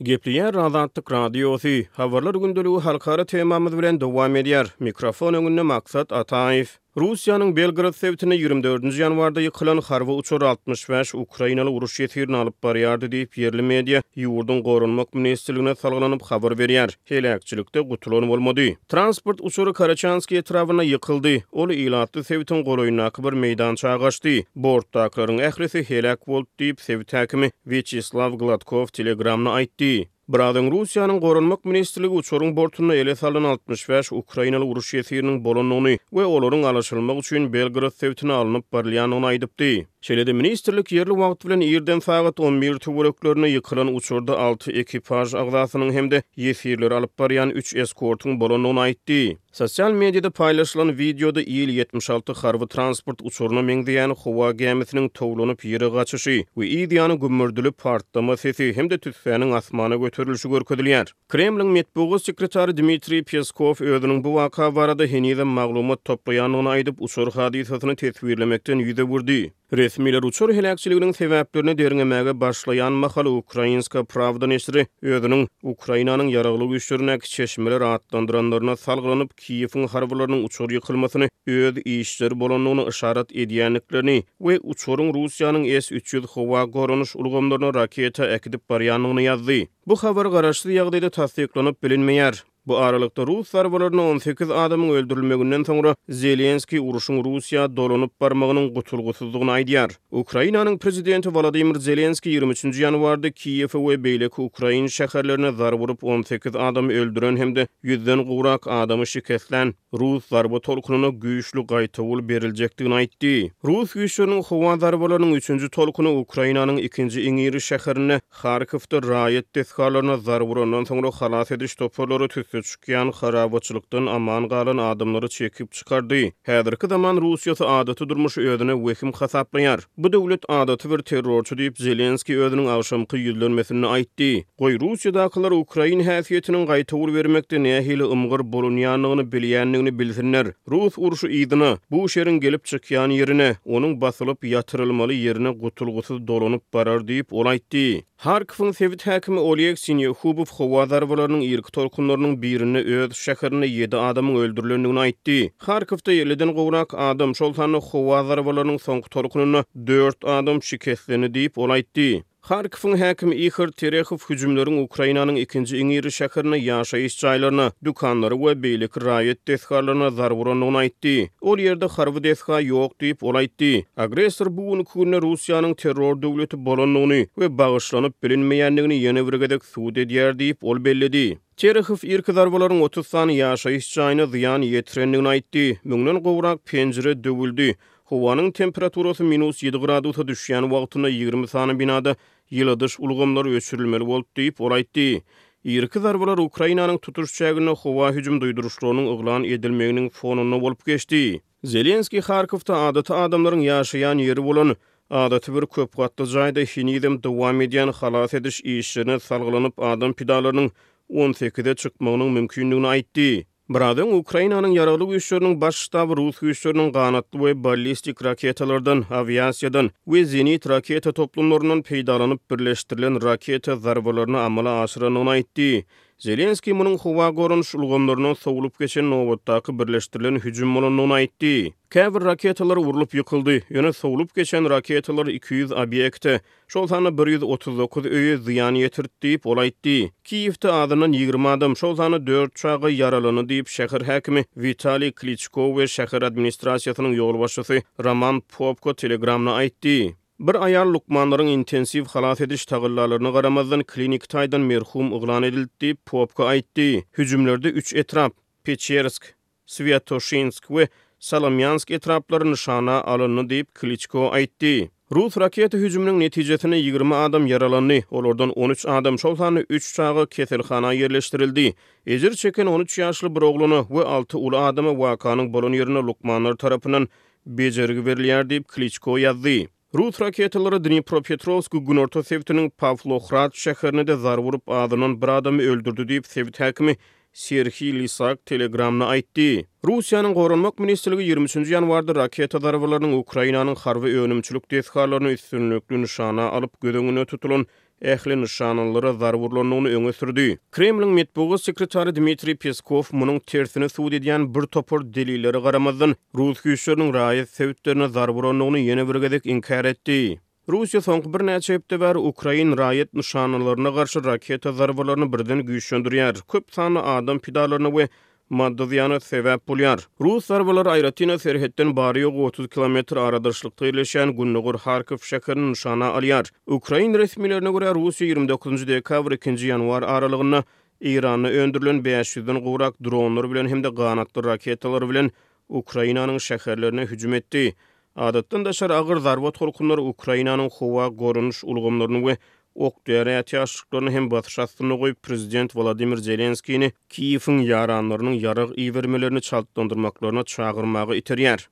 Gepleýär Azatlyk Radiosy, Habarlar gündeligi halkara temamyz bilen dowam edýär. Mikrofon öňünde Maksat Ataýew. Russiýanyň Belgorod sebitinde ýigrimi dördünji ýanwarda ýykylan harby uçar altmyş bäş ukrainaly uruş ýesirini alyp barýardy diýip, ýerli media ýurduň Goranmak ministrligine salgylanyp habar berýär. Heläkçilikde gutulan bolmady. Transport uçary Karaçanskiý etrabynda ýykyldy. Ol ilatly sebitiň golaýyndaky bir meýdança gaçdy. Bortdakylaryň ählisi heläk boldy diýip, sebit häkimi Wýaçeslaw Gladkow Telegramda aýtdy. Biraz öň Russiýanyň Goranmak ministrligi uçaryň bortunda ele salnan altmyş bäş ukrainaly uruş ýesiriniň bolandygyny we olaryň alyşylmak üçin Belgorod sebitine alnyp barylýandygyny aýdypdy. Şeýle-de, ministrlik ýerli wagt bilen irden sagat on bir töwereklerinde ýykylan uçarda alty ekipaž agzasynyň hem-de ýesirleri alyp barýan üç eskortyň bolandygyny aýtdy. Sosial mediada paýlaşylan wideoda Il ýetmiş alty harby-transport uçaryna meňzeýän howa gämisiniň towlanyp ýere gaçyşy we yz ýany gümmürdili partlama sesi hem-de tüssäniň asmana göterilişi görkezilýär. Kremliň metbugat sekretary Dmitriý Peskow özüniň bu waka barada henizem maglumat toplaýandygyny aýdyp, uçar hadysasyny teswirlemekden ýüz öwürdi. Resmiler uçar heläkçiliginiň sebäplerini derňemäge başlaýan mahaly Ukrainska Prawda neşiri özüniň Ukrainanyň ýaragly güýçlerindäki çeşmeler atlandyranlaryna salgylanyp, Kiýewiň harbylarynyň uçar ýykylmasyny öz işleri bolandygyny yşarat edýändiklerini we uçaryň Russiýanyň S-üç ýüz howa goranyş ulgamlaryna raketa äkidip barýandygyny ýazdy. Bu habar garaşsyz ýagdaýda tassyklanyp bilinmeýär. Bu aralykda, rus zarbalaryna on sekiz adamyň öldürilmeginden soňra, Zelenskiý urşuň Russiýa dolanyp barmagynyň gutulgysyzdygyny aýdýar. Ukrainanyň prezidenti Wolodymyr Zelenskiý ýigrimi üçünji ýanwarda Kiýewe we beýleki ukrain şäherlerine zarba urup, on sekiz adamy öldüren hem-de ýüzden gowrak adamy şikestlän, rus zarba tolkunyna güýçli gaýtawul beriljekdigini aýtdy. Rus güýçleriniň howa zarbalarynyň üçünji tolkuny Ukrainanyň ikinji iň iri şäherine, Harkowda raýat desgalaryna zarba urandan soňra halas ediş toparlary tüsse çykýan harabaçylykdan aman galan adamlary çekip çykardy. Häzirki zaman Russiýasy adaty durmuşy özüne wehim hasaplaýar. Bu döwlet adaty bir terrorçy diýip Zelenskiý özüniň agşamky ýüzlenmesinde aýtdy. Goý, Russiýadakylar ukrain häsiýetiniň gaýtawul bermekde nähili ymgyr bolunýanyny bilýändigini bilsinler. Rus urşy yzyna, bu şeriň gelip çykýan ýerine, onuň basylyp ýatyrylmaly ýerine gutulgysyz dolanyp barar diýip, ol aýtdy. Harkowyň sebit häkimi Oleg Sinýehubow howa zarbalarynyň irki tolkunlarynyň birinde öz şäherinde ýedi adamyň öldürilendigini aýtdy. Harkowda elliden gowrak adam, şol sanda howa zarbalarynyň soňky tolkunynda dört adam şikeslendi diýip, ol aýtdy. Harkowyň häkimi Ihor Terehow hüjümleriň Ukrainanyň ikinji iň iri şäherine, ýaşaýyş jaýlaryna, dükanlara we beýleki raýat desgalaryna zarar urandygyny aýtdy. Ol ýerde harby desga ýok diýip, ol aýtdy. Agressor bu günki günde Russiýanyň terror döwleti bolandygyny we bagyşlanyp bilinmeýändigini ýene bir gezek subut edýär diýip, ol belledi. Terehow irki zarbalaryň otuz sany ýaşaýyş jaýyna zyýan ýetirendigini aýtdy. Müňden gowrak penjire döwüldi. Howanyň temperaturasy minus ýedi gradusa düşýän wagtynda ýigrimi sany binada ýyladyş ulgamlary öçürilmeli boldy diýip, ol aýtdy. Irki zarbalar Ukrainanyň tutuş çäginde howa hüjüm duýduryşlarynyň yglan edilmeginiň fonunda bolup geçdi. Zelenskiý Harkowda adaty adamlaryň ýaşaýan ýeri bolan adaty bir köp gatly jaýda henizem dowam edýän halas ediş işlerine salgylanyp adam pidalarynyň on sekize çykmagynyň mümkindigini aýtdy. Biraz öň Ukrainanyň Ýaragly güýçleriniň Baş ştaby rus güýçleriniň ganatly we ballistik raketalardan, awiasiýadan we zenit raketa toplumlaryndan peýdalanyp birleşdirilen raketa zarbalaryny amala aşyrandygyny aýtdy. Zelenskiý munuň howa goranyş ulgamlaryndan sowlup geçen nobatdaky birleşdirilen hüjüm bolandygyny aýtdy. Käbir raketalar urlup ýykyldy, ýöne sowlup geçen raketalar iki ýüz obýekte, Şol sanda bir ýüz otuz dokuz öýe zyýan ýetirdi diýip, ol aýtdy. Kiýewde azyndan ýigrimi adam, şol sanda dört çaga ýaralandy diýip, şäher häkimi Witaliý Kliçko we şäher administrasiýasynyň ýolbaşçysy Roman Popko Telegramda aýtdy. Bir aýal lukmanlaryň intensiw halas ediş tagallalaryna garamazdan, kliniki taýdan merhum yglan edildi diýip, Popko aýtdy. Hüjümlerde üç etrap, Peçersk, Swýatoşinsk we Salomýansk etraplary nyşana alyndy diýip, Kliçko aýtdy. Rus raketa hüjüminiň netijesinde ýigrimi adam ýaralandy, olardan on üç adam, şol sanda üç çaga keselhana ýerleşdirildi. Ejir çeken on üç ýaşly bir oglana we alty uly adama wakanyň bolan ýerinde lukmanlar tarapyndan bejergi berilýär diýip, Kliçko ýazdy. Rus raketalary Dnipropetrowsk günorta sebitiniň Pawlohrad şäherine-de zarba urup, azyndan bir adamy öldürdi diýip, sebit häkimi Serhiý Lisak Telegramda aýtdy. Russiýanyň Goranmak ministrligi ýigrimi üçünji ýanwarda raketa zarbalarynyň Ukrainanyň harby önümçilik desgalaryny üstünlikli nyşana alyp, göz öňünde tutulan ähli nyşanalara zar urlandygyny öňe sürdi. Kremliň metbugat sekretary Dmitriý Peskow munuň tersine subut edýän bir topar delillere garamazdan, rus güýçleriniň raýat sebitlerine zar urandygyny ýene bir gezek inkär etdi. Russiýa soňky birnäçe hepde bäri ukrain raýat nyşanalaryna garşy raketa zarbalaryny birden güýçlendirýär, köp sanly adam pidalaryna we maddy zyýana sebäp bolýar. Rus zarbalary aýratyn-da serhetden bary-ýogy otuz kilometr aradarçylykda ýerleşýän gündogar Harkow şäherini nyşana alýar. Ukrain resmilerine görä, Russiýa ýigrimi dokuzynjy dekabr, ikinji ýanwar aralygynda Eýranda öndürilen bäş ýüzden gowrak dronlar bilen hem-de ganatly raketalar bilen Ukrainanyň şäherlerine hüjüm etdi. Adatdan daşary agyr zarba tolkunlary Ukrainanyň howa goranyş ulgamlaryny we ok-däri ätiýaçlyklaryny hem basyş astynda goýup, prezident Wolodymyr Zelenskiýni Kiýewiň ýaranlarynyň ýarag ibermelerini çaltlandyrmaklaryna çagyrmaga iterýär.